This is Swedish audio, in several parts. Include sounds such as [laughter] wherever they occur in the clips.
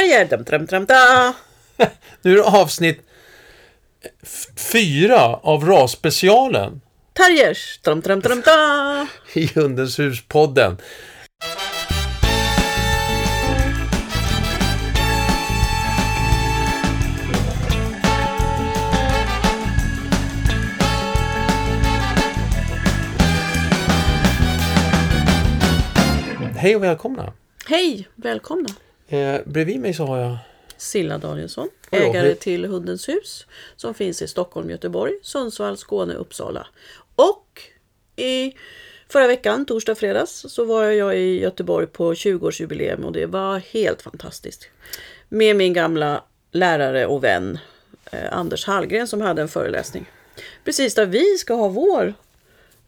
Terrier! Dum, dum, dum, da. [laughs] Nu är det avsnitt fyra av RAS-specialen Terriers! Dum, dum, dum, da. [laughs] i Hundens hus-podden. Hej och välkomna! Hej! Välkomna! Eh, bredvid mig så har jag Silla Danielsson, ägare till Hundens hus som finns i Stockholm, Göteborg, Sundsvall, Skåne, Uppsala. Och i förra veckan, torsdag, fredags, så var jag i Göteborg på 20-årsjubileum och det var helt fantastiskt. Med min gamla lärare och vän eh, Anders Hallgren som hade en föreläsning. Precis där vi ska ha vår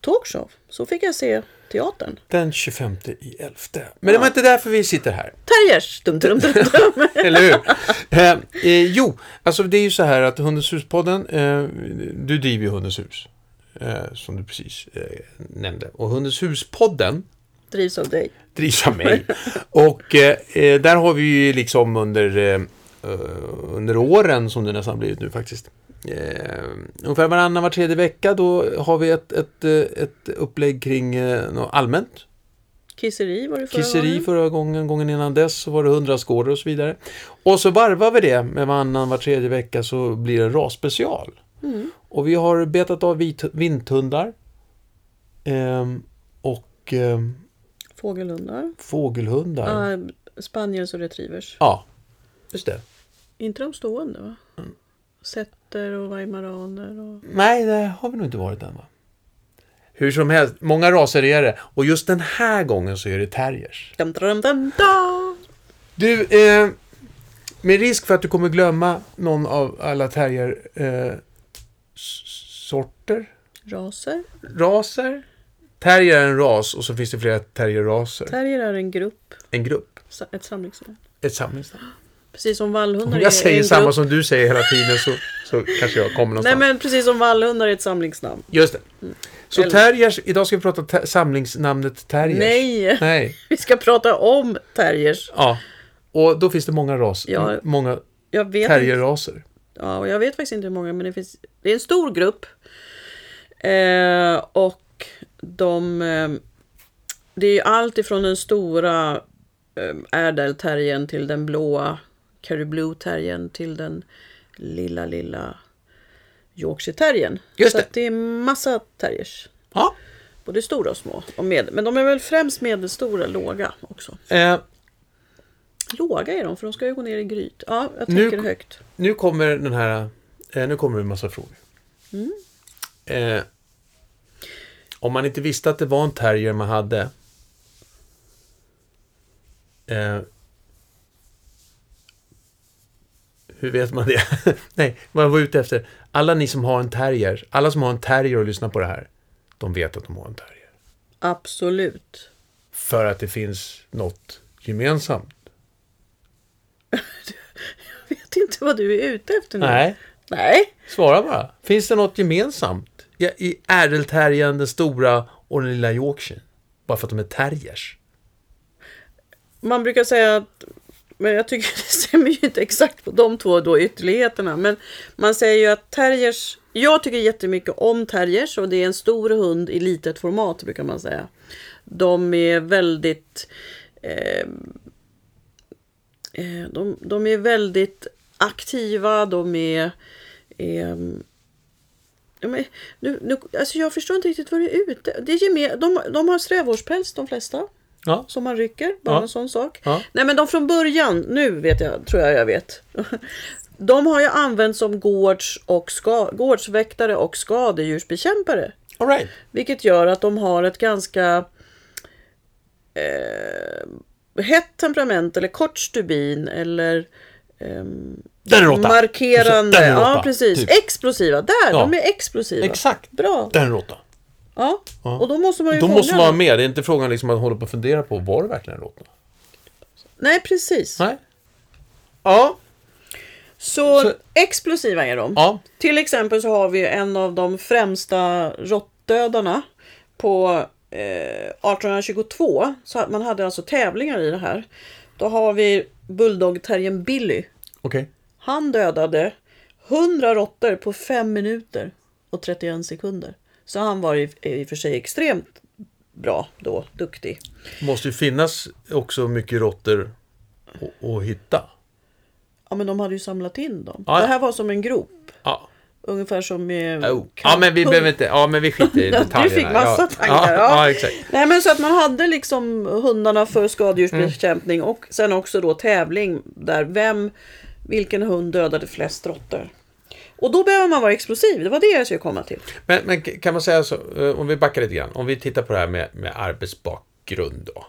talkshow. Så fick jag se teatern. den 25 i 11. Men det var inte därför vi sitter här. Terriers! Dum, dum, dum, dum. [laughs] Eller hur? eh, eh, jo, alltså det är ju så här att Hundens hus-podden, eh, du driver ju Hundens hus. Eh, som du precis eh, nämnde. Och Hundens hus-podden Drivs av dig. drivs av mig. Och eh, där har vi ju liksom under, under åren, som det nästan blivit nu faktiskt. Eh, ungefär varannan, var tredje vecka då har vi ett, ett, eh, ett upplägg kring eh, något allmänt. Kisseri var det förra Kisseri gången. förra gången, gången innan dess så var det hundrastgårdar och så vidare. Och så varvar vi det med varannan, var tredje vecka så blir det rasspecial. Mm. Och vi har betat av vit, vinthundar. ehm, och ehm, Fågelhundar. fågelhundar. Ja, spaniels och retrievers. Ja, just det. Inte de stående va? Mm. Setter och weimaraner och... Nej, det har vi nog inte varit än va? Hur som helst, många raser är det. Och just den här gången så är det terriers. Dum, dum, dum. Du, eh, med risk för att du kommer glömma någon av alla terrier eh, sorter, Raser. raser. Terrier är en ras och så finns det flera terrierraser. Terrier är en grupp. En grupp, Ett samlingsnamn. ett samlingsnamn. Precis som vallhundar Om jag säger en samma grupp. som du säger hela tiden så, så kanske jag kommer Nej någonstans. men precis som vallhundar är ett samlingsnamn. Just det. Så Eller- terriers, idag ska vi prata ter- samlingsnamnet terriers. Nej! Nej. [laughs] Vi ska prata om terriers. Ja. Och då finns det många ras, Ja. många terrierraser. ja, och jag vet faktiskt inte hur många men det finns... Det är en stor grupp. Eh, och de... Eh, det är ju allt ifrån den stora eh, ädelterriern till den blåa Kerry Blue terriern till den lilla, lilla Yorkshire terriern. Just Så det. det är massa terriers. Ja. Både stora och små. Och med, men de är väl främst medelstora, låga också. Eh, Låga är de, för de ska ju gå ner i gryt. Ja, jag Nu- tänker högt. nu kommer den här, eh, nu kommer en massa frågor. Mm. Eh, om man inte visste att det var en terrier man hade. Eh, hur vet man det? [laughs] Nej, vad jag var ute efter. Alla ni som har en terrier, alla som har en terrier och lyssnar på det här, de vet att de har en terrier. Absolut. För att det finns något gemensamt. [laughs] Jag vet inte vad du är ute efter nu. Nej, Nej. svara bara. Finns det något gemensamt i, i ädelterriern, den stora och den lilla Yorkshire? Bara för att de är terriers. Man brukar säga att men jag tycker [laughs] det stämmer ju inte exakt på de två då ytterligheterna. Men man säger ju att terriers... Jag tycker jättemycket om terriers och det är en stor hund i litet format brukar man säga. De är väldigt... Eh, eh de, de är väldigt aktiva, de är... Eh, men, nu, nu, alltså jag förstår inte riktigt vad du är ute det är gemen, de, de har strävårspäls de flesta Ja, som man rycker. Bara Ja. en sån sak. Ja. Nej men de från början, nu vet jag, tror jag jag vet. [laughs] De har ju använts som gårds och ska, gårdsväktare och skadedjursbekämpare. all right. Vilket gör att de har ett ganska eh, hett temperament eller kort stubin eller råtta. markerande. Råtta, ja, precis. typ. Explosiva. Där, Ja. de är explosiva. Exakt. Bra. Den är råtta. Ja. Ja. Och då måste man ju Då måste man vara med. Det är inte frågan liksom att hålla på och fundera på, var det verkligen en råtta? Nej, precis. Nej. Ja. Så, Så- explosiva är de. Ja. Till exempel så har vi en av de främsta råttdödarna på eh, 1822. Så man hade alltså tävlingar i det här. Då har vi bulldogterriern Billy. Okej. Han dödade 100 råttor på 5 minuter och 31 sekunder. Så han var i, i och för sig extremt bra då, duktig. Måste ju finnas också mycket råttor att- hitta. Ja men de hade ju samlat in dem. Ja. Det här var som en grop. Ja. Ungefär som med... Oh. Ja, men vi behöver inte... Ja, men vi skiter i [laughs] Du detaljerna. fick massa tankar, ja. ja, exakt. Nej men så att man hade liksom hundarna för skadedjursbekämpning Mm. och sen också då tävling där vem, vilken hund dödade flest råttor. Och då behöver man vara explosiv, det var det jag skulle komma till. Men, men kan man säga så, eh, om vi backar lite grann. Om vi tittar på det här med, med arbetsbakgrund då.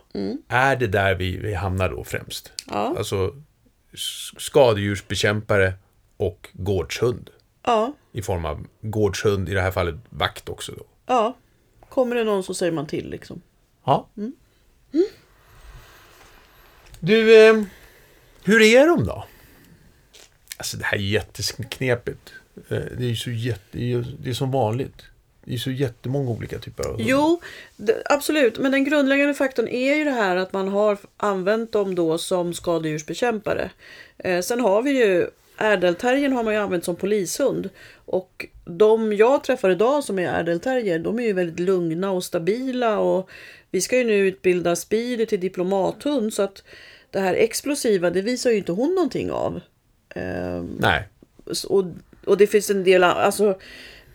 Är det där vi, vi hamnar då främst? Ja. Alltså skadedjursbekämpare och gårdshund. Ja, I form av gårdshund, i det här fallet vakt också då. ja. Kommer det någon så säger man till liksom. Ja. Du, eh, hur är de då? Alltså det här är jätteknepigt. Eh, det är så jätte, det är, som vanligt. Det är så jättemånga olika typer av. Jo, absolut. Men den grundläggande faktorn är ju det här att man har använt dem då som skadedjursbekämpare. Eh, sen har vi ju Ädelterriern har man ju använt som polishund. Och de jag träffar idag som är ädelterrier, de är ju väldigt lugna och stabila. Och vi ska ju nu utbilda Speedy till diplomathund. Så att det här explosiva, det visar ju inte hon någonting av. Eh, Nej. och, och det finns en del, alltså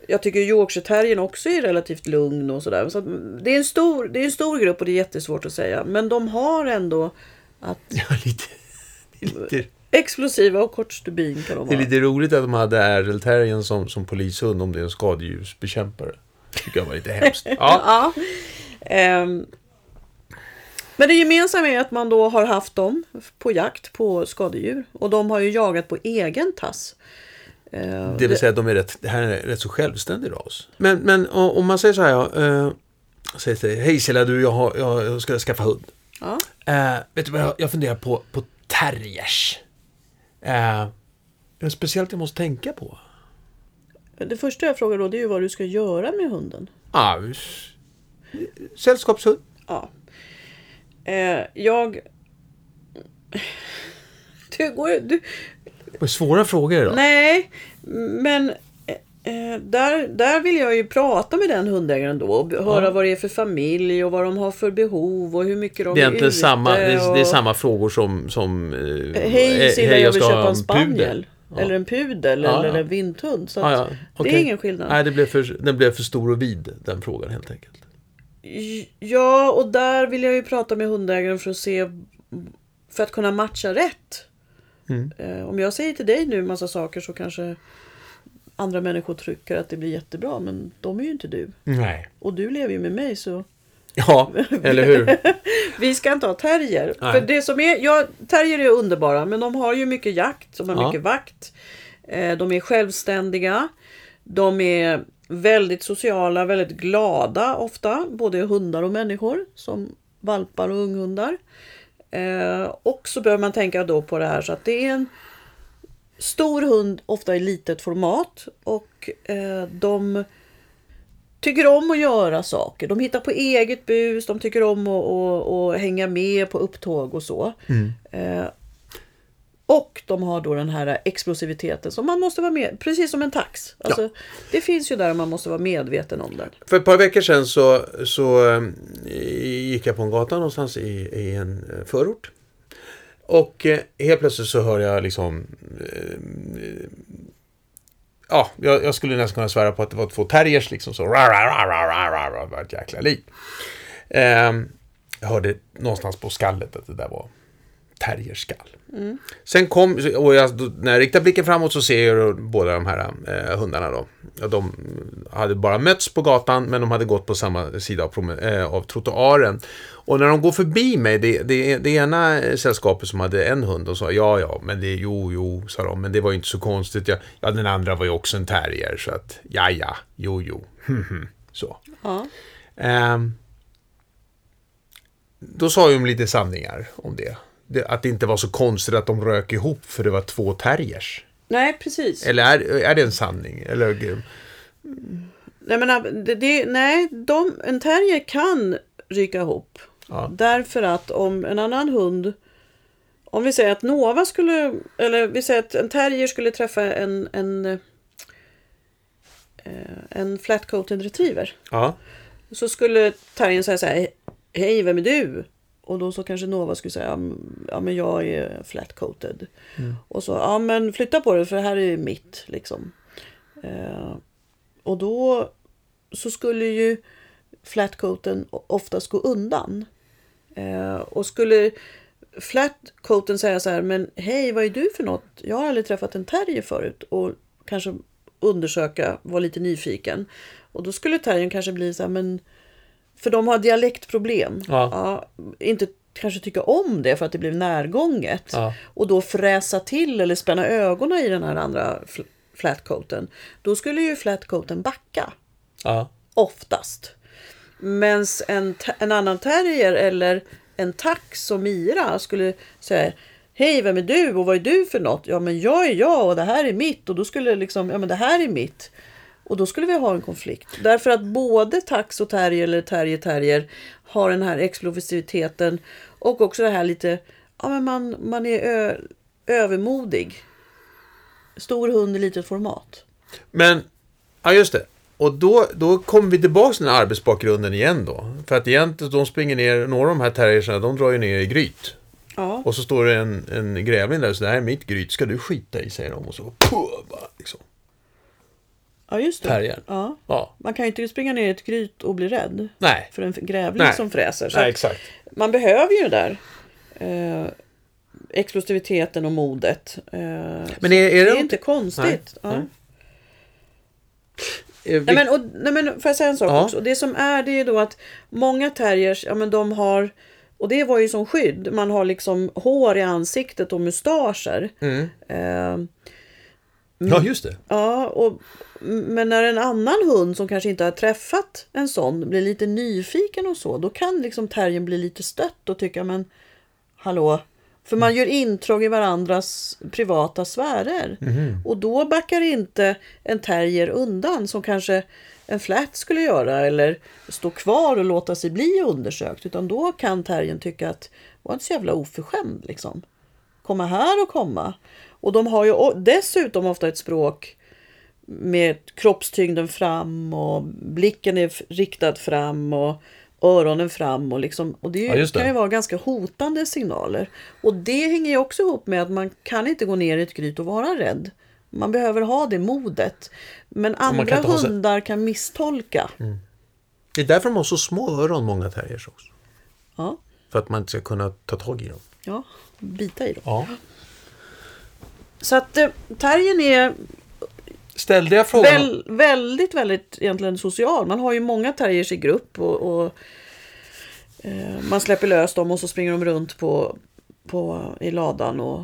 jag tycker Yorkshire terriern också är relativt lugn och sådär. Så det, är en stor, det är en stor grupp och det är jättesvårt att säga. Men de har ändå att [laughs] Ja, lite, lite, explosiva och kort stubin kan de det är vara. lite roligt att de hade Ärdelterriern som, som polishund om det är en skadedjursbekämpare. tycker jag var lite hemskt. [laughs] Ja. Ja. Ehm, men det gemensamma är att man då har haft dem på jakt på skadedjur. Och de har ju jagat på egen tass. Ehm, Det vill säga att de är rätt, det här är rätt så självständig ras. Men, men om man säger så här, ja, eh, säger till dig, hej Silla, du, jag, har, jag, jag ska skaffa hund. Ja. Eh, vet du vad, jag, jag funderar på, på terriers. Eh, är det speciellt jag måste tänka på? Det första jag frågar då det är ju vad du ska göra med hunden. S- sällskapshund. Ja. Eh, jag... [laughs] Du går. Du... Vad svåra frågor idag. Nej, men eh, där, där vill jag ju prata med den hundägaren då och höra Ja. vad det är för familj och vad de har för behov och hur mycket de Det är är ute samma, det är, det är samma frågor som... som eh, Eh, Hej eh, Silla, jag vill köpa en spaniel. Ja. Eller en pudel Ja, eller en vinthund. Så ja, Det är ingen skillnad. Nej, det blev för, den blev för stor och vid, den frågan helt enkelt. Ja, och där vill jag ju prata med hundägaren för att se för att kunna matcha rätt. Mm. Eh, Om jag säger till dig nu en massa saker så kanske andra människor tycker att det blir jättebra men de är ju inte du. Nej. Och du lever ju med mig så Ja, [laughs] eller hur? vi ska inte ha terrier. Nej. För det som är, ja, terrier är underbara men de har ju mycket jakt, de har Ja. mycket vakt. Eh, De är självständiga. De är väldigt sociala, väldigt glada ofta. Både hundar och människor. Som valpar och unghundar. Eh, och så behöver man tänka då på det här så att det är en stor hund, ofta i litet format. Och eh, de tycker om att göra saker. De hittar på eget bus, de tycker om att, att, att hänga med på upptåg och så. Eh, och de har då den här explosiviteten som man måste vara med, precis som en tax. Alltså, Det finns ju där man måste vara medveten om den. För ett par veckor sedan så, så eh, gick jag på en gata någonstans i, i en eh, förort. Och eh, helt plötsligt så hör jag liksom... Eh, ja, jag, jag skulle nästan kunna svära på att det var två terriers liksom så. Ra, ra, ra, ra, ra, ra, var ett jäkla liv. Eh, jag hörde någonstans på skallet att det där var terrierskall. Sen kom, och jag, när jag riktar blicken framåt så ser jag båda de här eh, hundarna då. De hade bara mötts på gatan men de hade gått på samma sida av, eh, av trottoaren. Och när de går förbi mig, det, det, det ena eh, sällskapet som hade en hund, de sa ja, ja, men det, jo, jo, sa de, men det var ju inte så konstigt. Ja, ja den andra var ju också en terrier, så att, ja, ja, jo, jo, [laughs] så. Ja. Ehm, då sa ju de lite sanningar om det. Att det inte var så konstigt att de rök ihop för det var två terriers. Nej, precis. Eller är, är det en sanning? Eller, Nej, men, det, det, nej de, en terrier kan ryka ihop. Ja. Därför att om en annan hund Om vi säger att Nova skulle, eller vi säger att en terrier skulle träffa en, en, eh, en flat-coated retriever. Ja. Så skulle terriern säga så här, hej vem är du? Och då så kanske Nova skulle säga, "Mm, ja men jag är flat-coated. Och så, ja men flytta på det för det här är mitt liksom. Eh, och då så skulle ju flatcoaten oftast gå undan. Eh, och skulle flatcoaten säga så här, men hej vad är du för något? Jag har aldrig träffat en terrier förut. Och kanske undersöka, vara lite nyfiken. Och då skulle terriern kanske bli så här, men för de har dialektproblem. Ja. inte kanske tycka om det för att det blev närgånget. Ja. Och då fräsa till eller spänna ögonen i den här andra fl- flatcoaten. Då skulle ju flatcoaten backa. Ja. Oftast. Men en, en annan terrier eller en tax som Mira skulle säga Hej, vem är du och vad är du för något? Ja, men jag är jag och det här är mitt. Och då skulle liksom, ja men det här är mitt. Och då skulle vi ha en konflikt. Därför att både tax och terrier eller terrier terrier har den här explosiviteten och också det här lite, ja men man, man är ö, övermodig. Stor hund i litet format. Men, ja just det. Och då, då kommer vi tillbaka till den här arbetsbakgrunden igen då. För att egentligen, de springer ner, några av de här terriersarna, de drar ju ner i gryt. Ja. Och så står det en, en grävling där, så det här är mitt gryt, ska du skita i, säger de. Och så, puh, bara, liksom. Ja, just det. Terriern. Ja. Ja, Man kan ju inte springa ner i ett gryt och bli rädd nej. för en grävling Nej. som fräser. Så Nej, exakt. man behöver ju det där eh, explosiviteten och modet. Eh, Men är, är det det... är inte konstigt. Nej. Ja. Nej. vi- Nej, men, och, nej, men får jag säga en sak Ja. också? Det som är det är då att många terriers, ja men de har, och det var ju som skydd, man har liksom hår i ansiktet och mustascher. Mm. Eh, Ja, just det. Ja, och, men när en annan hund som kanske inte har träffat en sån blir lite nyfiken och så, då kan liksom terriern bli lite stött och tycka men hallå, för man gör intrång i varandras privata sfärer. Och då backar inte en terrier undan som kanske en flat skulle göra eller stå kvar och låta sig bli undersökt. Utan då kan terriern tycka att var inte så jävla oförskämd liksom. Komma här och komma. Och de har ju dessutom ofta ett språk med kroppstyngden fram och blicken är riktad fram och öronen fram och liksom och det, ju- Ja, det. kan ju vara ganska hotande signaler. Och det hänger ju också ihop med att man kan inte gå ner i ett gryt och vara rädd. Man behöver ha det modet. Men kan andra sig- hundar kan misstolka. Det är därför de har så små öron, många terriers också. Ja, För att man inte ska kunna ta tag i dem. ja, bita i dem. Ja. Så att eh, terriern är Ställde jag frågan? Väl, väldigt, väldigt egentligen social. Man har ju många terriers i grupp och, och eh, man släpper lös dem och så springer de runt på, på, i ladan och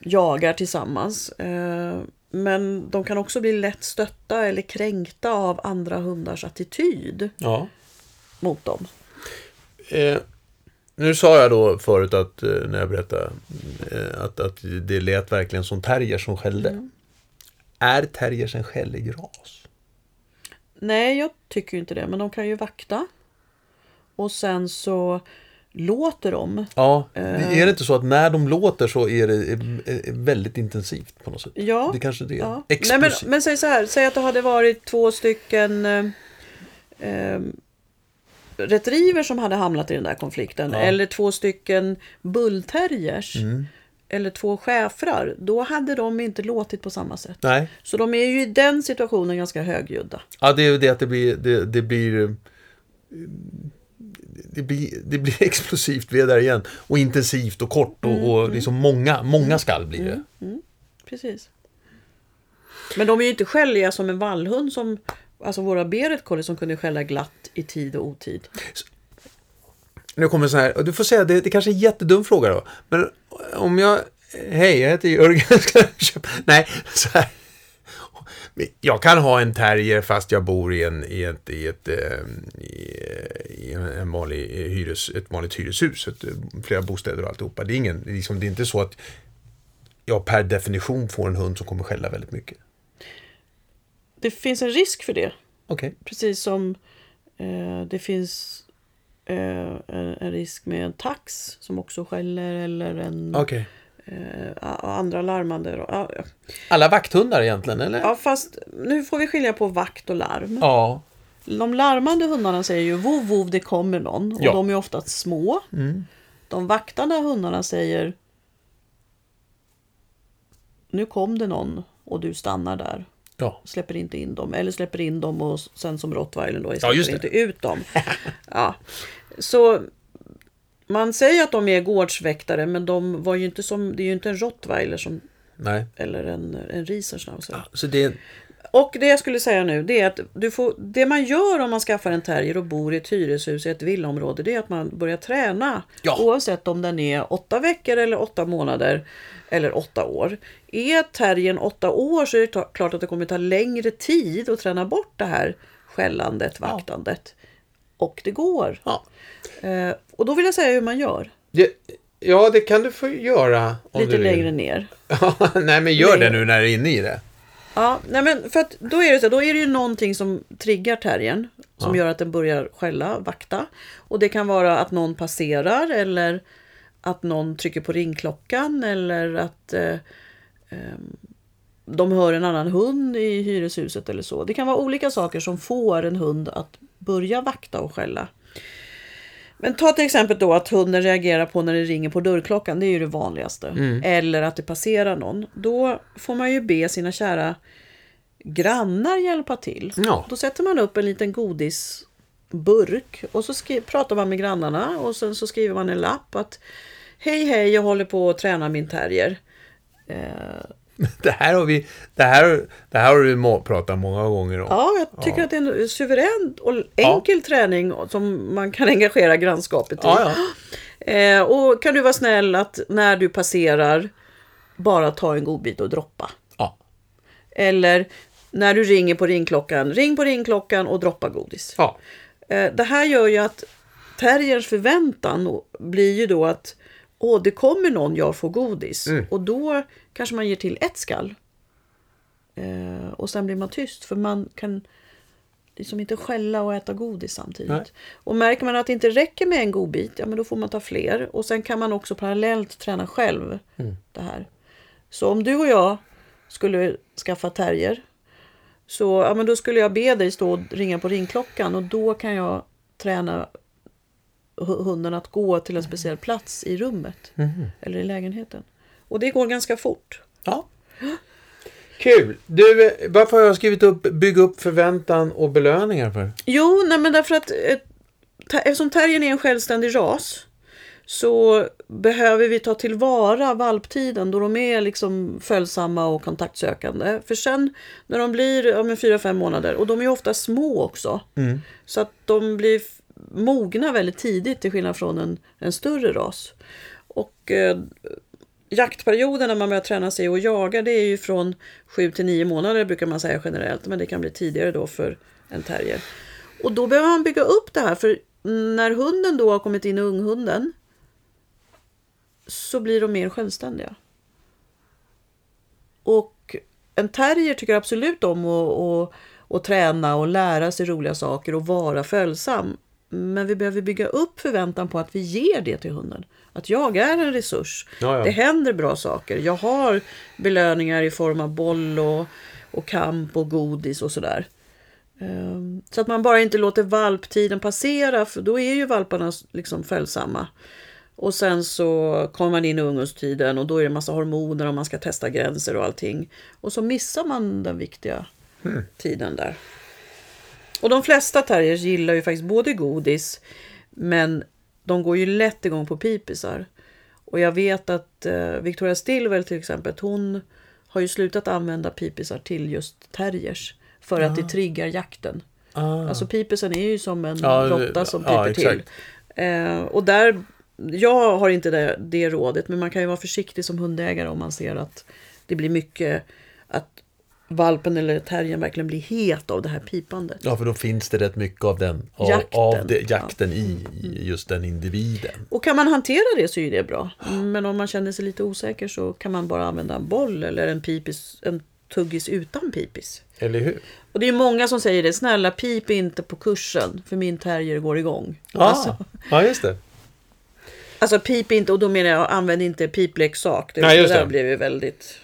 jagar tillsammans. Eh, men de kan också bli lätt stötta eller kränkta av andra hundars attityd Ja. mot dem. Eh, nu sa jag då förut att, eh, när jag berättade, eh, att, att det lät verkligen som terrier som skällde. Är terriers en skällig ras? Nej, jag tycker inte det. Men de kan ju vakta. Och sen så låter de. Ja, är det inte så att när de låter så är det eh, eh, väldigt intensivt på något sätt? Ja. Det kanske det är. Ja. Nej, men, men säg så här, säg att det hade varit två stycken eh, eh, retriever som hade hamnat i den där konflikten. Ja. Eller två stycken bullterriers. Mm. Eller två schäfrar. Då hade de inte låtit på samma sätt. Nej, Så de är ju i den situationen ganska högljudda. ja, det är ju det att det blir, det, det blir eh, det blir, det blir [laughs] explosivt, vi är där igen. Och intensivt och kort och, Mm, och liksom många, många skall blir det. Precis. Men de är ju inte skälliga som en vallhund som Alltså våra beret collie som kunde skälla glatt i tid och otid. Nu kommer så här, och du får säga, det, det kanske är en jättedum fråga då. Men om jag, hej jag heter Jörgen, [laughs] ska jag köpa? Nej, så här. Jag kan ha en terrier fast jag bor i, en, i, ett, i, ett, eh, i, en vanlig hyres, ett vanligt hyreshus. Ett, flera bostäder och alltihopa. Det är, ingen, liksom, det är inte så att jag per definition får en hund som kommer skälla väldigt mycket. Det finns en risk för det. Okej. Precis som eh, det finns eh, en, risk med en tax som också skäller eller en Okej. eh, andra larmande. Alla vakthundar egentligen, eller? ja, fast nu får vi skilja på vakt och larm. Ja. De larmande hundarna säger ju vov, vov, det kommer någon. Och Ja. de är oftast små. Mm. De vaktande hundarna säger Nu kom det någon och du stannar där. Ja. Släpper inte in dem. Eller släpper in dem och sen som rottweilern då Ja, släpper det. inte ut dem. [laughs] ja. Så man säger att de är gårdsväktare men de var ju inte som, det är ju inte en rottweiler som, Nej. eller en, en riesenschnauzer. Så det... Och det jag skulle säga nu det är att du får, det man gör om man skaffar en terrier och bor i ett hyreshus i ett villaområde det är att man börjar träna. Ja. Oavsett om den är åtta veckor eller åtta månader eller åtta år. Är terriern åtta år så är det klart att det kommer ta längre tid att träna bort det här skällandet, vaktandet. Och det går. Ja. Eh, och då vill jag säga hur man gör. Det, ja, det kan du få göra. Lite längre ner. [laughs] Ja, Nej, men gör det Längre. nu när du är inne i det. Ja, nej men för att då är det så, då är det ju någonting som triggar terriern som Ja. gör att den börjar skälla, vakta. Och det kan vara att någon passerar eller att någon trycker på ringklockan eller att eh, ehm, de hör en annan hund i hyreshuset eller så. Det kan vara olika saker som får en hund att börja vakta och skälla. Men ta till exempel då att hunden reagerar på när det ringer på dörrklockan. Det är ju det vanligaste. Eller att det passerar någon. Då får man ju be sina kära grannar hjälpa till. Ja. Då sätter man upp en liten godisburk och så skri- pratar man med grannarna och sen så skriver man en lapp att Hej hej, jag håller på att träna min terrier. Eh, [laughs] Det här har vi... Det här, det här har du pratat många gånger om. Ja, jag tycker att det är en suverän och enkel träning som man kan engagera grannskapet i. Ja, ja. Eh, och kan du vara snäll att när du passerar bara ta en godbit och droppa. ja. Eller när du ringer på ringklockan, ring på ringklockan och droppa godis. ja. Eh, det här gör ju att terriers förväntan blir ju då att Åh, det kommer någon, jag får godis. Mm. Och då kanske man ger till ett skall. Eh, och sen blir man tyst för man kan liksom inte skälla och äta godis samtidigt. Nej. Och märker man att det inte räcker med en godbit, ja men då får man ta fler. Och sen kan man också parallellt träna själv Mm. det här. Så om du och jag skulle skaffa terrier så ja, men då skulle jag be dig stå och ringa på ringklockan och då kan jag träna hunden att gå till en speciell plats i rummet eller i lägenheten. Och det går ganska fort. ja. Kul! Du, varför har jag skrivit upp bygga upp förväntan och belöningar för? Jo, nej men därför att eh, ter- eftersom terriern är en självständig ras så behöver vi ta tillvara valptiden då de är liksom följsamma och kontaktsökande. För sen när de blir ja, men fyra, fem månader och de är ofta små också. Så att de blir mogna väldigt tidigt till skillnad från en, en större ras. Och eh, jaktperioden när man börjar träna sig att jaga det är ju från 7 till 9 månader brukar man säga generellt. Men det kan bli tidigare då för en terrier. Och då behöver man bygga upp det här för när hunden då har kommit in i unghunden så blir de mer självständiga. Och en terrier tycker absolut om att, att, att träna och lära sig roliga saker och vara följsam. Men vi behöver bygga upp förväntan på att vi ger det till hunden. Att jag är en resurs. Ja, ja. Det händer bra saker. Jag har belöningar i form av boll och, och kamp och godis och sådär. Ehm, Så att man bara inte låter valptiden passera för då är ju valparna liksom följsamma. Och sen så kommer man in i ungdomstiden och då är det massa hormoner och man ska testa gränser och allting. Och så missar man den viktiga tiden där. Och de flesta terriers gillar ju faktiskt både godis men de går ju lätt igång på pipisar. Och jag vet att eh, Victoria Stilwell till exempel, hon har ju slutat använda pipisar till just terriers. För att det triggar jakten. Ah. Alltså pipisen är ju som en Ja, råtta som ja, piper till. exakt. Eh, och där, jag har inte det, det rådet, men man kan ju vara försiktig som hundägare om man ser att det blir mycket, valpen eller terriern verkligen blir het av det här pipandet. Ja, för då finns det rätt mycket av den, av, Jakten. av det, jakten i, i just den individen. Och kan man hantera det så är det bra. Men om man känner sig lite osäker så kan man bara använda en boll eller en, pipis, en tuggis utan pipis. Eller hur? Och det är många som säger det, snälla pip inte på kursen för min terrier går igång. Ja, Alltså, ja just det. Alltså pip inte, och då menar jag använd inte pipleksak. Det, Nej, just det där blev ju väldigt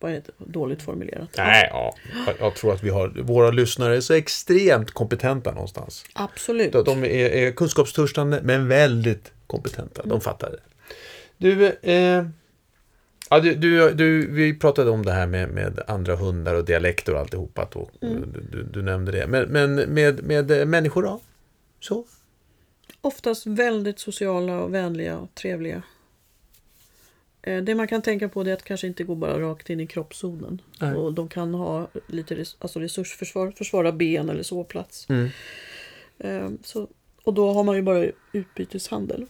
är det, dåligt formulerat. Nej, ja. Jag, tror att vi har, våra lyssnare är så extremt kompetenta någonstans. Absolut. De, är, är kunskapstörstande, men väldigt kompetenta. De fattar det. Du, eh, ja, du, du, du, vi pratade om det här med, med andra hundar och dialekter och alltihopa. Och, du, du, du nämnde det. Men, men med, med eh, människor då? Så? Oftast väldigt sociala och vänliga och trevliga. Eh, Det man kan tänka på är att kanske inte gå bara rakt in i kroppszonen. Nej. Och de kan ha lite res- alltså resursförsvar, försvara ben eller sovplats. Mm. Eh, Så, och då har man ju bara utbyteshandel.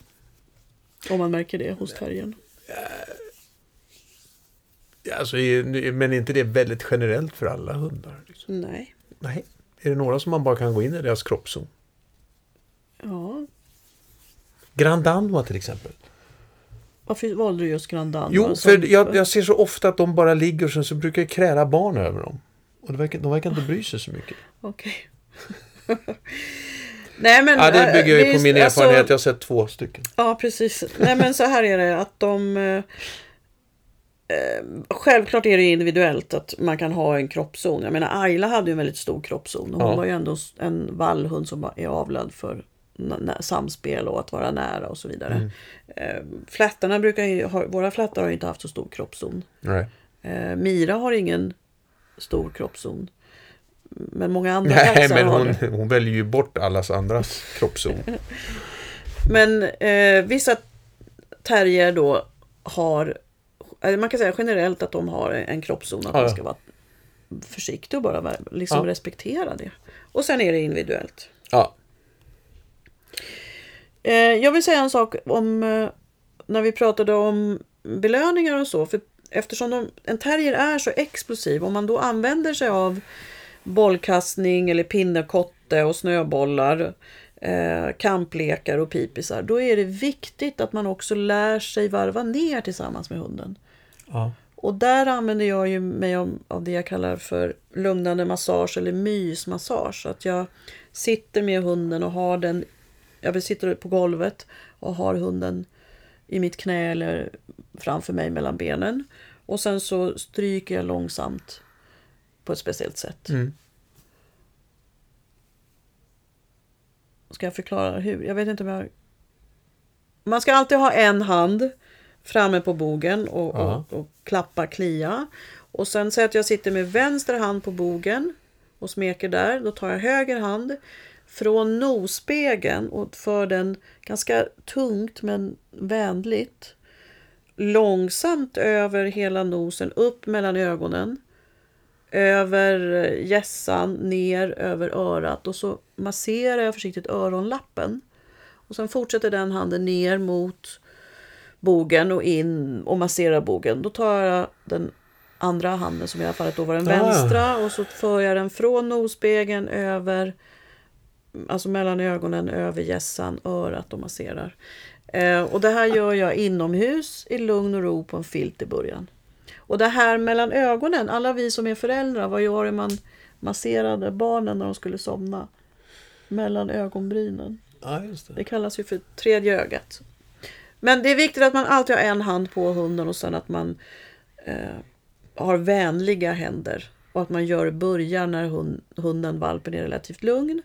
Om man märker det hos terriern. Alltså, är- men är inte det väldigt generellt för alla hundar? Liksom? Nej. Nej. Är det några som man bara kan gå in i deras kroppszon? Ja. Grand Danois till exempel. Varför valde du just Grand Danois? Jo, för jag, jag ser så ofta att de bara ligger och sen så brukar jag kräla barn över dem. Och det verkar, de verkar inte bry sig så mycket. Okej. [laughs] Nej men... Ja, det äh, bygger jag ju på min alltså- erfarenhet. Jag har sett två stycken. Ja, precis. Nej, men så här är det att de... Eh, eh, självklart är det individuellt att man kan ha en kroppszon. Jag menar, Ayla hade ju en väldigt stor kroppszon. Hon Ja. var ju ändå en vallhund som är avlad för samspel och att vara nära och så vidare. Mm. Eh, flättarna brukar ju ha, våra flättar har inte haft så stor kroppszon. Nej. Eh, Mira har ingen stor kroppszon. Men många andra Nej, men har hon, det. hon väljer ju bort allas andras kroppszon. [laughs] Men eh, vissa terrier då har, eller man kan säga generellt att de har en kroppszon, att Ja, man ska vara försiktig och bara liksom Ja. respektera det. Och sen är det individuellt. Ja. Eh, jag vill säga en sak om eh, när vi pratade om belöningar och så. För eftersom de, en terrier är så explosiv, om man då använder sig av bollkastning eller pinnekotte och snöbollar, eh, kamplekar och pipisar, då är det viktigt att man också lär sig varva ner tillsammans med hunden. ja. Och där använder jag ju mig av, av det jag kallar för lugnande massage eller mysmassage. Att jag sitter med hunden och har den, jag sitter på golvet och har hunden i mitt knä eller framför mig mellan benen. Och sen så stryker jag långsamt på ett speciellt sätt. Mm. Ska jag förklara hur? Jag vet inte om jag... Man ska alltid ha en hand framme på bogen och, och, och klappa, klia. Och sen säg att jag sitter med vänster hand på bogen och smeker där. Då tar jag höger hand från nosspegeln och för den ganska tungt men vänligt långsamt över hela nosen, upp mellan ögonen över gässan, ner över örat och så masserar jag försiktigt öronlappen. Och sen fortsätter den handen ner mot bogen och in och masserar bogen. Då tar jag den andra handen som i alla fall då var den Ah. vänstra och så för jag den från nosspegeln över alltså mellan ögonen, över gässan, örat och masserar. Eh, och det här gör jag inomhus i lugn och ro på en filt i början. Och det här mellan ögonen, alla vi som är föräldrar, vad gör man masserade barnen när de skulle somna? Mellan ögonbrynen. ja, det. Det kallas ju för tredje ögat. Men det är viktigt att man alltid har en hand på hunden och sen att man eh, har vänliga händer. Och att man gör början när hund, hunden, valpen, är relativt lugn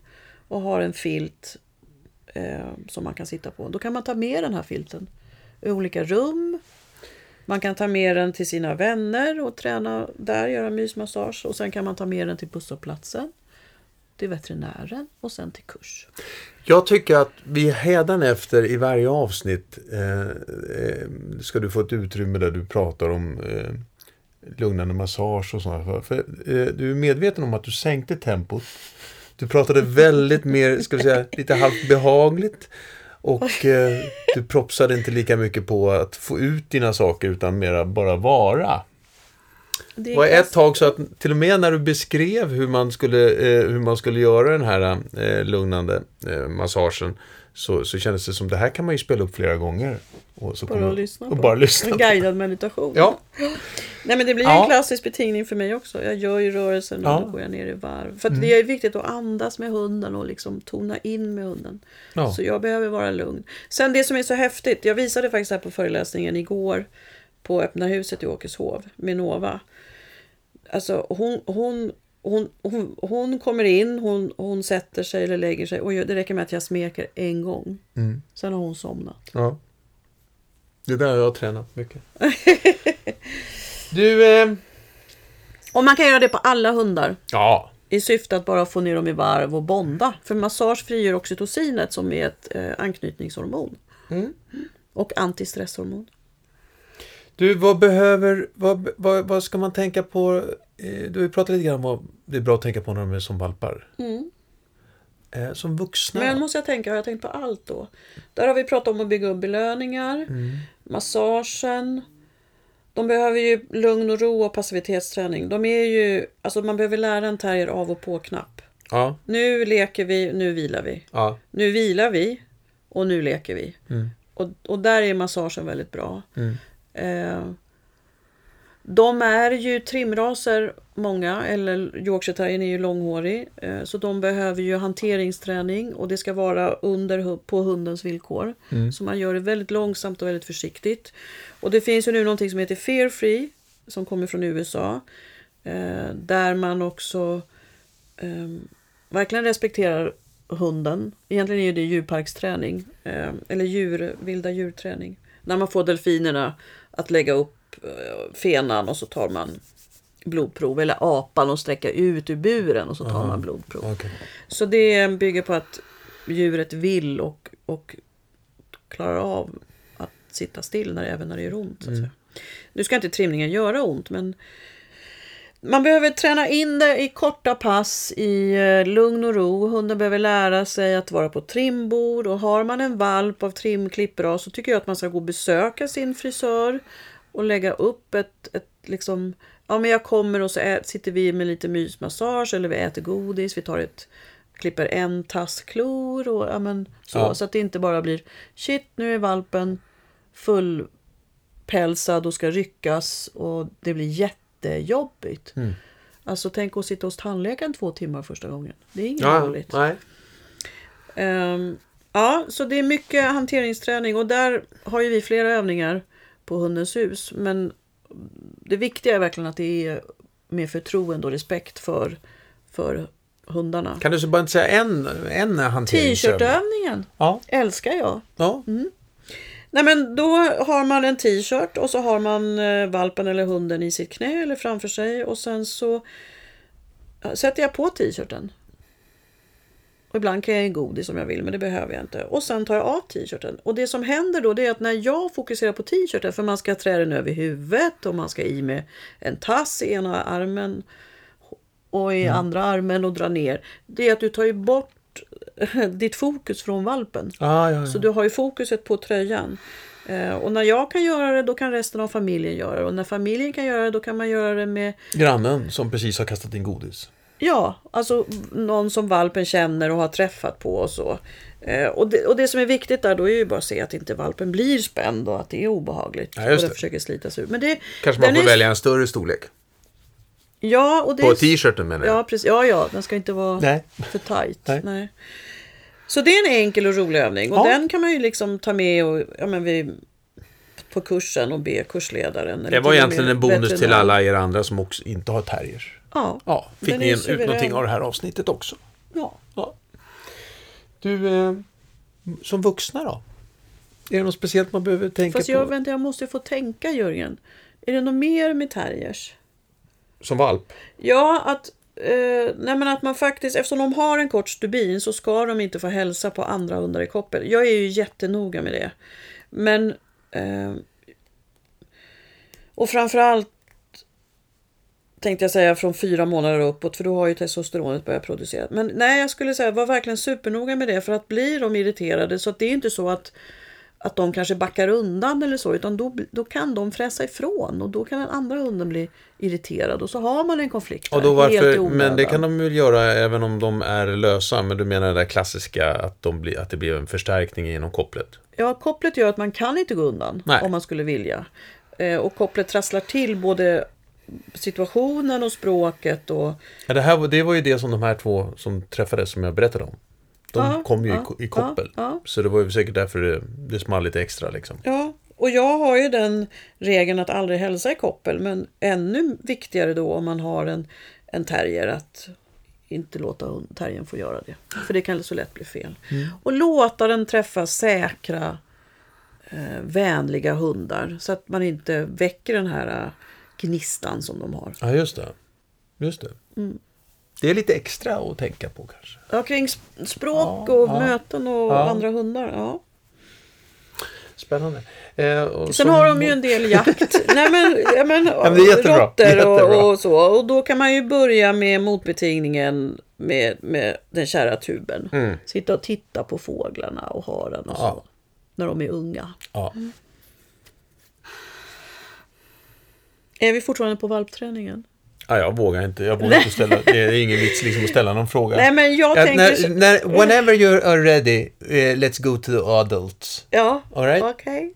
och har en filt eh, som man kan sitta på. Då kan man ta med den här filten i olika rum. Man kan ta med den till sina vänner och träna där, göra mysmassage. Och sen kan man ta med den till busshållplatsen, till veterinären och sen till kurs. Jag tycker att vi hädanefter i varje avsnitt eh, eh, ska du få ett utrymme där du pratar om eh, lugnande massage och sånt. för eh, Du är medveten om att du sänkte tempot. Du pratade väldigt mer, ska vi säga, lite halvt behagligt. Och eh, du propsade inte lika mycket på att få ut dina saker utan mera bara vara. Det var ett tag så att till och med när du beskrev hur man skulle, eh, hur man skulle göra den här eh, lugnande eh, massagen så, så kändes det som det här kan man ju spela upp flera gånger. Och så Bara lyssna och på. bara lyssna En guidad meditation. Ja. Nej men det blir Ja. en klassisk betingning för mig också. Jag gör ju rörelsen och Ja. Mm. då går jag ner i varv. För att det är viktigt att andas med hunden och liksom tona in med hunden. Ja. Så jag behöver vara lugn. Sen det som är så häftigt. Jag visade faktiskt här på föreläsningen igår på Öppna huset i Åkeshov med Nova. Alltså hon, hon, hon, hon, hon kommer in, hon, hon sätter sig eller lägger sig och det räcker med att jag smeker en gång. Mm. Sen har hon somnat. Ja. Det där har jag tränat mycket. [laughs] du, eh, Och man kan göra det på alla hundar. ja. I syfte att bara få ner dem i varv och bonda. För massage frigör oxytocinet som är ett eh, anknytningshormon. Mm. Och antistresshormon. Du, vad behöver, vad, vad, vad ska man tänka på? Eh, Du har ju pratat lite grann om vad det är bra att tänka på när de är som valpar. Mm. Eh, som vuxna Men måste jag tänka, har jag tänkt på allt då? Där har vi pratat om att bygga upp belöningar, Mm. massagen. De behöver ju lugn och ro och passivitetsträning. De är ju, alltså man behöver lära en terrier av och på-knapp. Ja, Nu leker vi, nu vilar vi. ja. Nu vilar vi och nu leker vi. Mm. Och, och där är massagen väldigt bra. Mm. Eh, de är ju trimraser, många, eller Yorkshire terriern är ju långhårig. Eh, så de behöver ju hanteringsträning och det ska vara under, på hundens villkor. Mm. Så man gör det väldigt långsamt och väldigt försiktigt. Och det finns ju nu någonting som heter Fear Free som kommer från USA. Eh, där man också eh, verkligen respekterar hunden. Egentligen är det djurparksträning. Eh, eller djur, vilda djurträning. När man får delfinerna att lägga upp fenan och så tar man blodprov. Eller apan och sträcka ut ur buren och så tar man blodprov. Okej. Så det bygger på att djuret vill och, och klarar av att sitta still när, även när det gör ont. Så säga. Nu ska inte trimningen göra ont men man behöver träna in det i korta pass i eh, lugn och ro. Hunden behöver lära sig att vara på trimbord och har man en valp av trimklippras så tycker jag att man ska gå och besöka sin frisör och lägga upp ett, ett liksom Ja men jag kommer och så ä- sitter vi med lite mysmassage eller vi äter godis, vi tar ett klipper en tass klor och ja men så. Ja. Så att det inte bara blir shit nu är valpen fullpälsad och ska ryckas och det blir jättejobbigt. Mm. Alltså tänk att sitta hos tandläkaren två timmar första gången. Det är inget Ja, roligt. nej. Ehm, ja, så det är mycket hanteringsträning och där har ju vi flera övningar på Hundens hus. Men det viktiga är verkligen att det är med förtroende och respekt för, för hundarna. Kan du så bara inte säga en, en hanteringsövning? T-shirtövningen Ja, älskar jag. ja. Nej men då har man en t-shirt och så har man eh, valpen eller hunden i sitt knä eller framför sig och sen så sätter jag på t-shirten. Och ibland kan jag ge godis om jag vill men det behöver jag inte. Och sen tar jag av t-shirten. Och det som händer då det är att när jag fokuserar på t-shirten för man ska trä den över huvudet och man ska i med en tass i ena armen och i andra armen och dra ner. Det är att du tar ju bort ditt fokus från valpen. Ah, ja, ja. Så du har ju fokuset på tröjan. Eh, och när jag kan göra det, då kan resten av familjen göra det. Och när familjen kan göra det, då kan man göra det med Grannen som precis har kastat in godis. Ja, alltså någon som valpen känner och har träffat på och så. Eh, och, det, och det som är viktigt där då är ju bara att se att inte valpen blir spänd och att det är obehagligt. Ja, och det. försöker slitas ur. Men det, Kanske man den får är- välja en större storlek. Ja, och det På är- t-shirten menar jag. Ja, precis. Ja, ja, den ska inte vara Nej. för tajt. Nej. Nej. Så det är en enkel och rolig övning. Och Ja. den kan man ju liksom ta med och, ja, men vi, på kursen och be kursledaren. Det var egentligen en bonus till alla er andra som också inte har terriers. Ja, Ja, fick ni är ut någonting av det här avsnittet också? ja. Ja. Du, eh, som vuxna då? Är det något speciellt man behöver tänka Fast på? jag, vänta, jag måste få tänka Jörgen. Är det något mer med terriers? Som valp? Ja, att, eh, nej men att man faktiskt, eftersom de har en kort stubin så ska de inte få hälsa på andra hundar i koppel. Jag är ju jättenoga med det. Men... Eh, och framförallt tänkte jag säga från fyra månader uppåt för då har ju testosteronet börjat producera. Men nej, jag skulle säga var verkligen supernoga med det för att blir de irriterade så att det är inte så att att de kanske backar undan eller så, utan då, då kan de fräsa ifrån och då kan den andra hunden bli irriterad och så har man en konflikt. Och då varför, men det kan de väl göra även om de är lösa. Men du menar det där klassiska att, de blir, att det blir en förstärkning genom kopplet? Ja, kopplet gör att man kan inte gå undan Nej. om man skulle vilja. Eh, och kopplet trasslar till både situationen och språket. Och, Ja, det, här, det var ju det som de här två som träffades som jag berättade om. De Ja, kom ju i ja, ko- i, koppel. ja. Så det var ju säkert därför det, det small lite extra liksom. ja, och jag har ju den regeln att aldrig hälsa i koppel. Men ännu viktigare då om man har en, en terrier att inte låta terriern få göra det. För det kan så lätt bli fel. Och låta den träffa säkra, eh, vänliga hundar. Så att man inte väcker den här gnistan som de har. Ja, just det. Just det. Mm. Det är lite extra att tänka på kanske. Ja, kring sp- språk Ja, och ja. möten och Ja. andra hundar. Ja. Spännande. Eh, Sen som- har de ju en del jakt. [laughs] Nej men, ja, men, men är jättebra. råttor och, och så. Och då kan man ju börja med motbetingningen med, med den kära tuben. Mm. Sitta och titta på fåglarna och haren och Ja. så. När de är unga. Ja. Är vi fortfarande på valpträningen? ja, jag vågar inte. Jag vågar inte ställa. Det är ingen vits liksom att ställa någon fråga. Nej men jag Ja, tänker... när, när, whenever you are ready, eh, let's go to the adults. Ja, right? okej.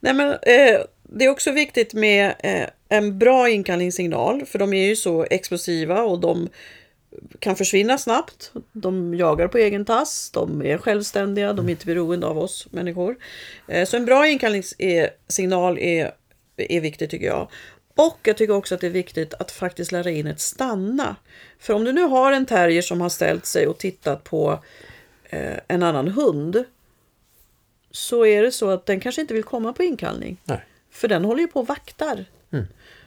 Nej men eh, det är också viktigt med eh, en bra inkallningssignal. För de är ju så explosiva och de kan försvinna snabbt. De jagar på egen tass, de är självständiga, de är inte beroende av oss människor. Eh, så en bra inkallningssignal är, är viktigt tycker jag. Och jag tycker också att det är viktigt att faktiskt lära in ett stanna. För om du nu har en terrier som har ställt sig och tittat på eh, en annan hund så är det så att den kanske inte vill komma på inkallning. Nej. För den håller ju på och vaktar.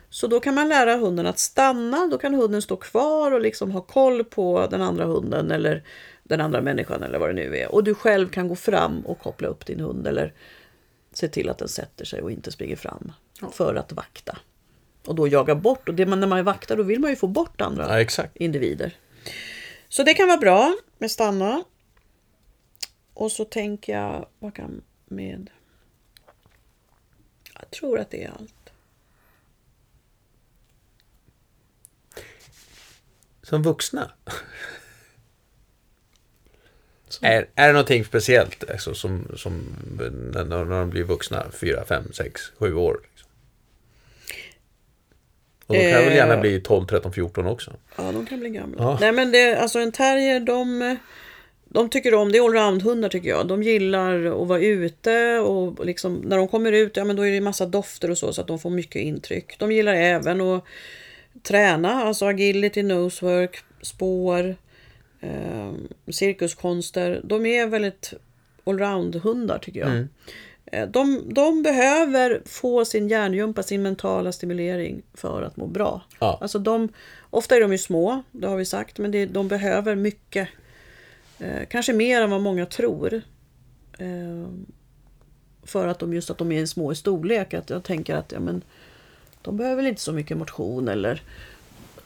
Så då kan man lära hunden att stanna. Då kan hunden stå kvar och liksom ha koll på den andra hunden eller den andra människan eller vad det nu är. Och du själv kan gå fram och koppla upp din hund eller se till att den sätter sig och inte springer fram för att vakta. Och då jaga bort. Och det man, när man vaktar då vill man ju få bort andra Ja, individer. Så det kan vara bra med stanna. Och så tänker jag, vad kan med... Jag tror att det är allt. Som vuxna. [laughs] Är, är det någonting speciellt alltså, som, som när, när de blir vuxna, fyra, fem, sex, sju år? Och de kan väl gärna Eh. bli 12, 13, 14 också? Ja, de kan bli gamla. Ja. Nej, men det, alltså en terrier, de, de tycker om, det är allround-hundar tycker jag. De gillar att vara ute och liksom, när de kommer ut, ja men då är det massa dofter och så, så att de får mycket intryck. De gillar även att träna, alltså agility, nosework, spår, eh, cirkuskonster. De är väldigt allround-hundar tycker jag. Eh, De, de behöver få sin hjärngympa, sin mentala stimulering för att må bra. Ja. Alltså de, ofta är de ju små, det har vi sagt, men det, de behöver mycket. Eh, kanske mer än vad många tror. Eh, för att de just att de är små i storlek. Att jag tänker att ja, men, de behöver inte så mycket motion eller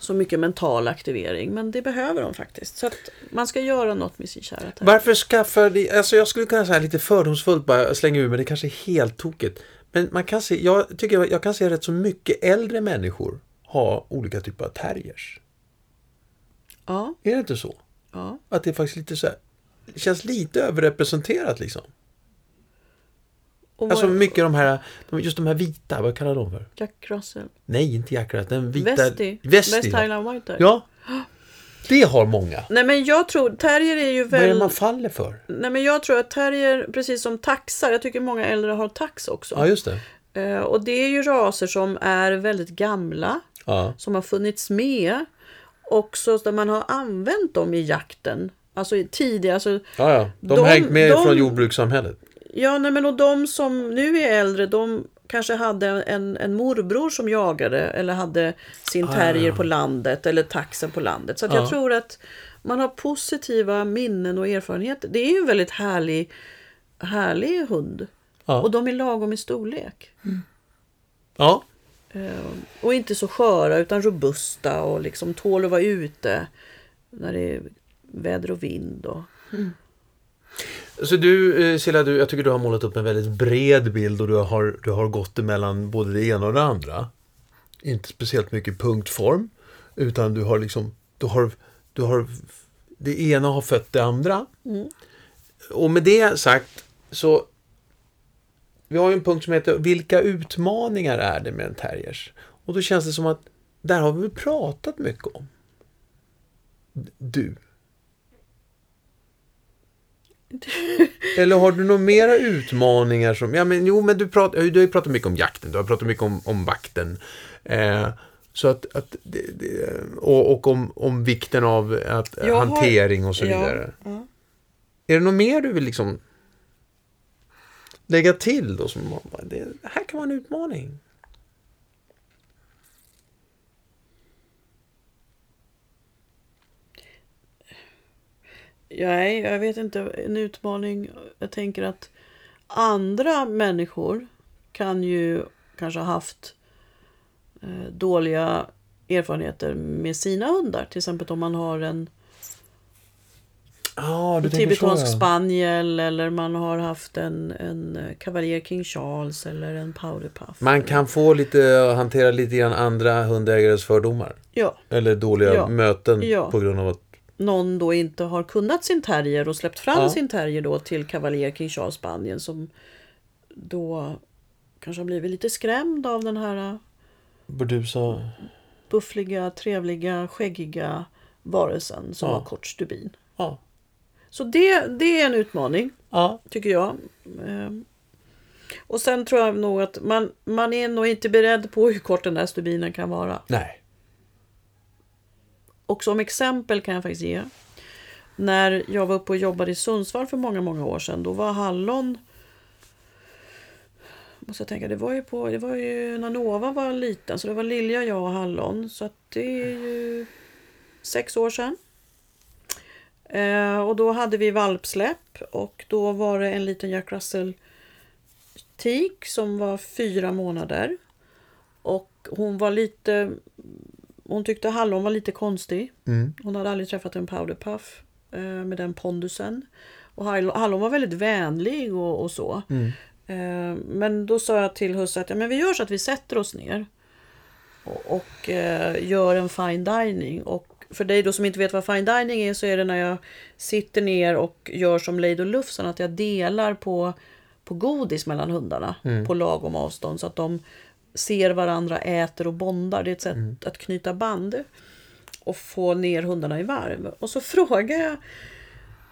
så mycket mental aktivering. Men det behöver de faktiskt. Så att man ska göra något med sin kära terrier. Varför skaffar de, alltså jag skulle kunna säga lite fördomsfullt bara slänga ur men det kanske är helt tokigt. Men man kan se, jag tycker jag, kan se rätt så mycket äldre människor ha olika typer av terriers. Ja, Är det inte så? ja. Att det är faktiskt lite så här, känns lite överrepresenterat liksom. Och Alltså mycket de här, just de här vita, vad kallar de för? Jack Russell. Nej, inte Jack Russell, den vita. Vesti. Westie. West Highland White. Ja. Det har många. Nej men jag tror, terrier är ju Vad är det väl... man faller för? Nej men jag tror att terrier, precis som taxar, jag tycker många äldre har tax också. Ja, just det. Eh, och det är ju raser som är väldigt gamla, Ja. som har funnits med. Också där man har använt dem i jakten. Alltså tidigare, alltså, Ja, ja. De, De- har hängt med de- från jordbrukssamhället. Ja nej men och de som nu är äldre, de kanske hade en, en morbror som jagade eller hade sin Ah, terrier ja. på landet eller taxen på landet. Så att Ja. jag tror att man har positiva minnen och erfarenheter. Det är ju en väldigt härlig, härlig hund. Ja. Och de är lagom i storlek. Ja. Eh, Och inte så sköra utan robusta och liksom tål att vara ute när det är väder och vind. Och... Så du, eh, Silla, du, jag tycker du har målat upp en väldigt bred bild och du har, du har gått emellan både det ena och det andra. Inte speciellt mycket punktform, utan du har liksom, du har, du har, det ena har fött det andra. Och med det sagt så vi har ju en punkt som heter Vilka utmaningar är det med en terriers? Och då känns det som att där har vi pratat mycket om. Du. Eller har du några mera utmaningar som... Ja, men jo, men du, prat, ja, du har ju pratat mycket om jakten, du har pratat mycket om, om vakten. Eh, så att... att det, det, och och om, om vikten av att, Jag hantering och så Ja, vidare. ja. Är det något mer du vill liksom lägga till då? Som, det här kan vara en utmaning. Nej, jag vet inte. En utmaning. Jag tänker att andra människor kan ju kanske ha haft eh, dåliga erfarenheter med sina hundar. Till exempel om man har en du så. tibetansk Ja. spaniel eller man har haft en, en eh, Cavalier King Charles eller en Powderpuff. Man kan få lite, hantera lite grann andra hundägares fördomar. Ja, Eller dåliga Ja. möten på grund av att... någon då inte har kunnat sin terrier och släppt fram Ja. sin terrier då till Cavalier King Charles Spanien som då kanske har blivit lite skrämd av den här eh, Burdusa... buffliga, trevliga, skäggiga varelsen som Ja. har kort stubin. Ja. Så det, det är en utmaning, Ja. tycker jag. Ehm, Och sen tror jag nog att man, man är nog inte beredd på hur kort den där stubinen kan vara. Nej. Och som exempel kan jag faktiskt ge. När jag var uppe och jobbade i Sundsvall för många, många år sedan. Då var hallon... Måste jag tänka, det var ju på, det var ju när Nova var liten. Så det var Lilja, jag och hallon. Så att det är ju sex år sedan. Eh, och då hade vi valpsläpp. Och då var det en liten Jack Russell tik som var fyra månader. Och hon var lite... Hon tyckte hallon var lite konstig. Mm. Hon hade aldrig träffat en powderpuff eh, med den pondusen. Och Hallon, var väldigt vänlig och, och så. Mm. Eh, men då sa jag till husse att ja, men vi gör så att vi sätter oss ner. Och, och eh, gör en fine dining. Och för dig då som inte vet vad fine dining är så är det när jag sitter ner och gör som Lejd och Lufsen. Att jag delar på, på godis mellan hundarna. På lagom avstånd. Så att de ser varandra, äter och bondar. Det är ett sätt att knyta band och få ner hundarna i varv. Och så [laughs] frågar jag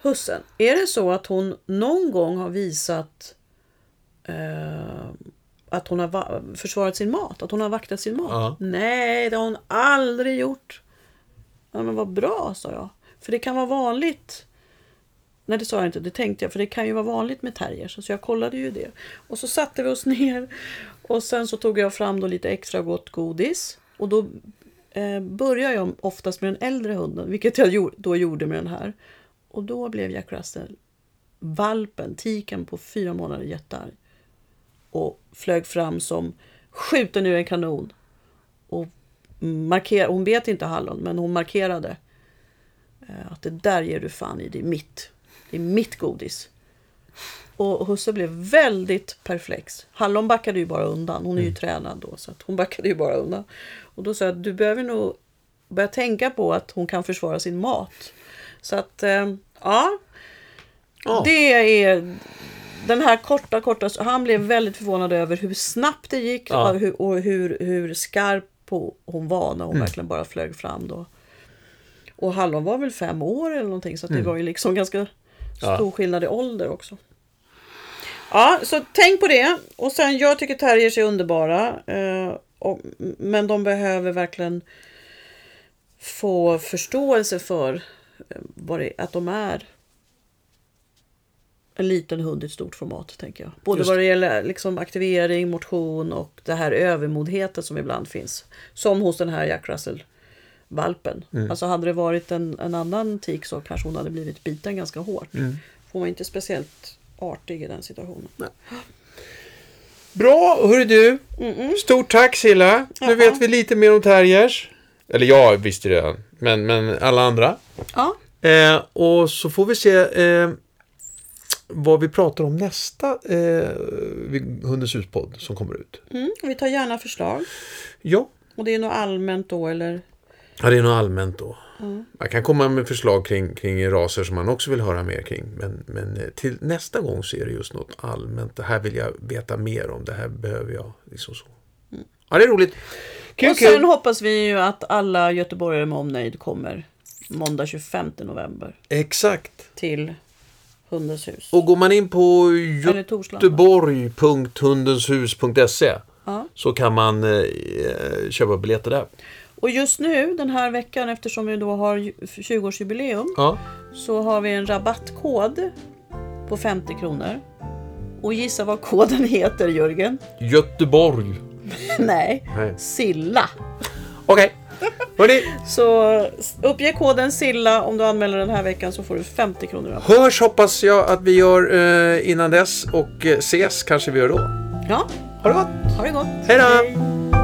hussen, är det så att hon någon gång har visat eh, att hon har va- försvarat sin mat? Att hon har vaktat sin mat? Ja. Nej, det har hon aldrig gjort. Ja, men vad bra, sa jag. För det kan vara vanligt. Nej, det sa jag inte. Det tänkte jag. För det kan ju vara vanligt med terriers. Så jag kollade ju det. Och så satte vi oss [laughs] ner. Och sen så tog jag fram då lite extra gott godis. Och då eh, börjar jag oftast med den äldre hunden. Vilket jag gjorde, då gjorde med den här. Och då blev Jack Russell, valpen, tiken på fyra månader jättearg. Och flög fram som skjuten ur en kanon. Och marker, hon vet inte hallon, men hon markerade eh, att det där ger du fan i, det är mitt. Det är mitt godis. Och husse blev väldigt perplex. Hallon backade ju bara undan. Hon är ju tränad då, så att hon backade ju bara undan. Och då sa jag du behöver nog börja tänka på att hon kan försvara sin mat. Så att, eh, ja. Ja. Det är den här korta, korta... Han blev väldigt förvånad över hur snabbt det gick Ja. och, hur, och hur, hur skarp hon var när hon Mm. verkligen bara flög fram då. Och Hallon var väl fem år eller någonting så Mm. det var ju liksom ganska Ja. stor skillnad i ålder också. Ja, så tänk på det. Och sen, jag tycker terriers är underbara. Eh, och, men de behöver verkligen få förståelse för eh, vad det, att de är en liten hund i ett stort format, tänker jag. Både Just vad det gäller liksom, aktivering, motion och det här övermodheten som ibland finns. Som hos den här Jack Russell-valpen. Mm. Alltså hade det varit en, en annan tik så kanske hon hade blivit biten ganska hårt. Mm. Hon var inte speciellt artig i den situationen. Bra, hörru du. Stort tack Silla. Nu vet vi lite mer om terriers. Eller jag visste det redan, men, men alla andra. Ja, Eh, och så får vi se eh, vad vi pratar om nästa eh, Hundens huspodd som kommer ut. mm, vi tar gärna förslag. Ja. Och det är något allmänt då eller? Ja, det är något allmänt då. Man kan komma med förslag kring, kring raser som man också vill höra mer kring. Men, men eh, till nästa gång så är det just något allmänt. Det här vill jag veta mer om. Det här behöver jag. Liksom så. Ja, det är roligt. Kul, Och sen kul. hoppas vi ju att alla göteborgare med omnejd kommer måndag 25 november Exakt. till Hundens hus. Och går man in på göteborg.hundenshus.se Ja. så kan man eh, köpa biljetter där. Och just nu den här veckan eftersom vi då har ju- 20-årsjubileum Ja. så har vi en rabattkod på 50 kronor. Och gissa vad koden heter Jörgen? Göteborg. [laughs] Nej, Nej. Silla. Okej. Hörni, Så uppge koden Silla om du anmäler den här veckan så får du 50 kronor rabatt. hörs hoppas jag att vi gör eh, innan dess och eh, ses kanske vi gör då. Ja, Ha det gott. ha det gott. Hej då!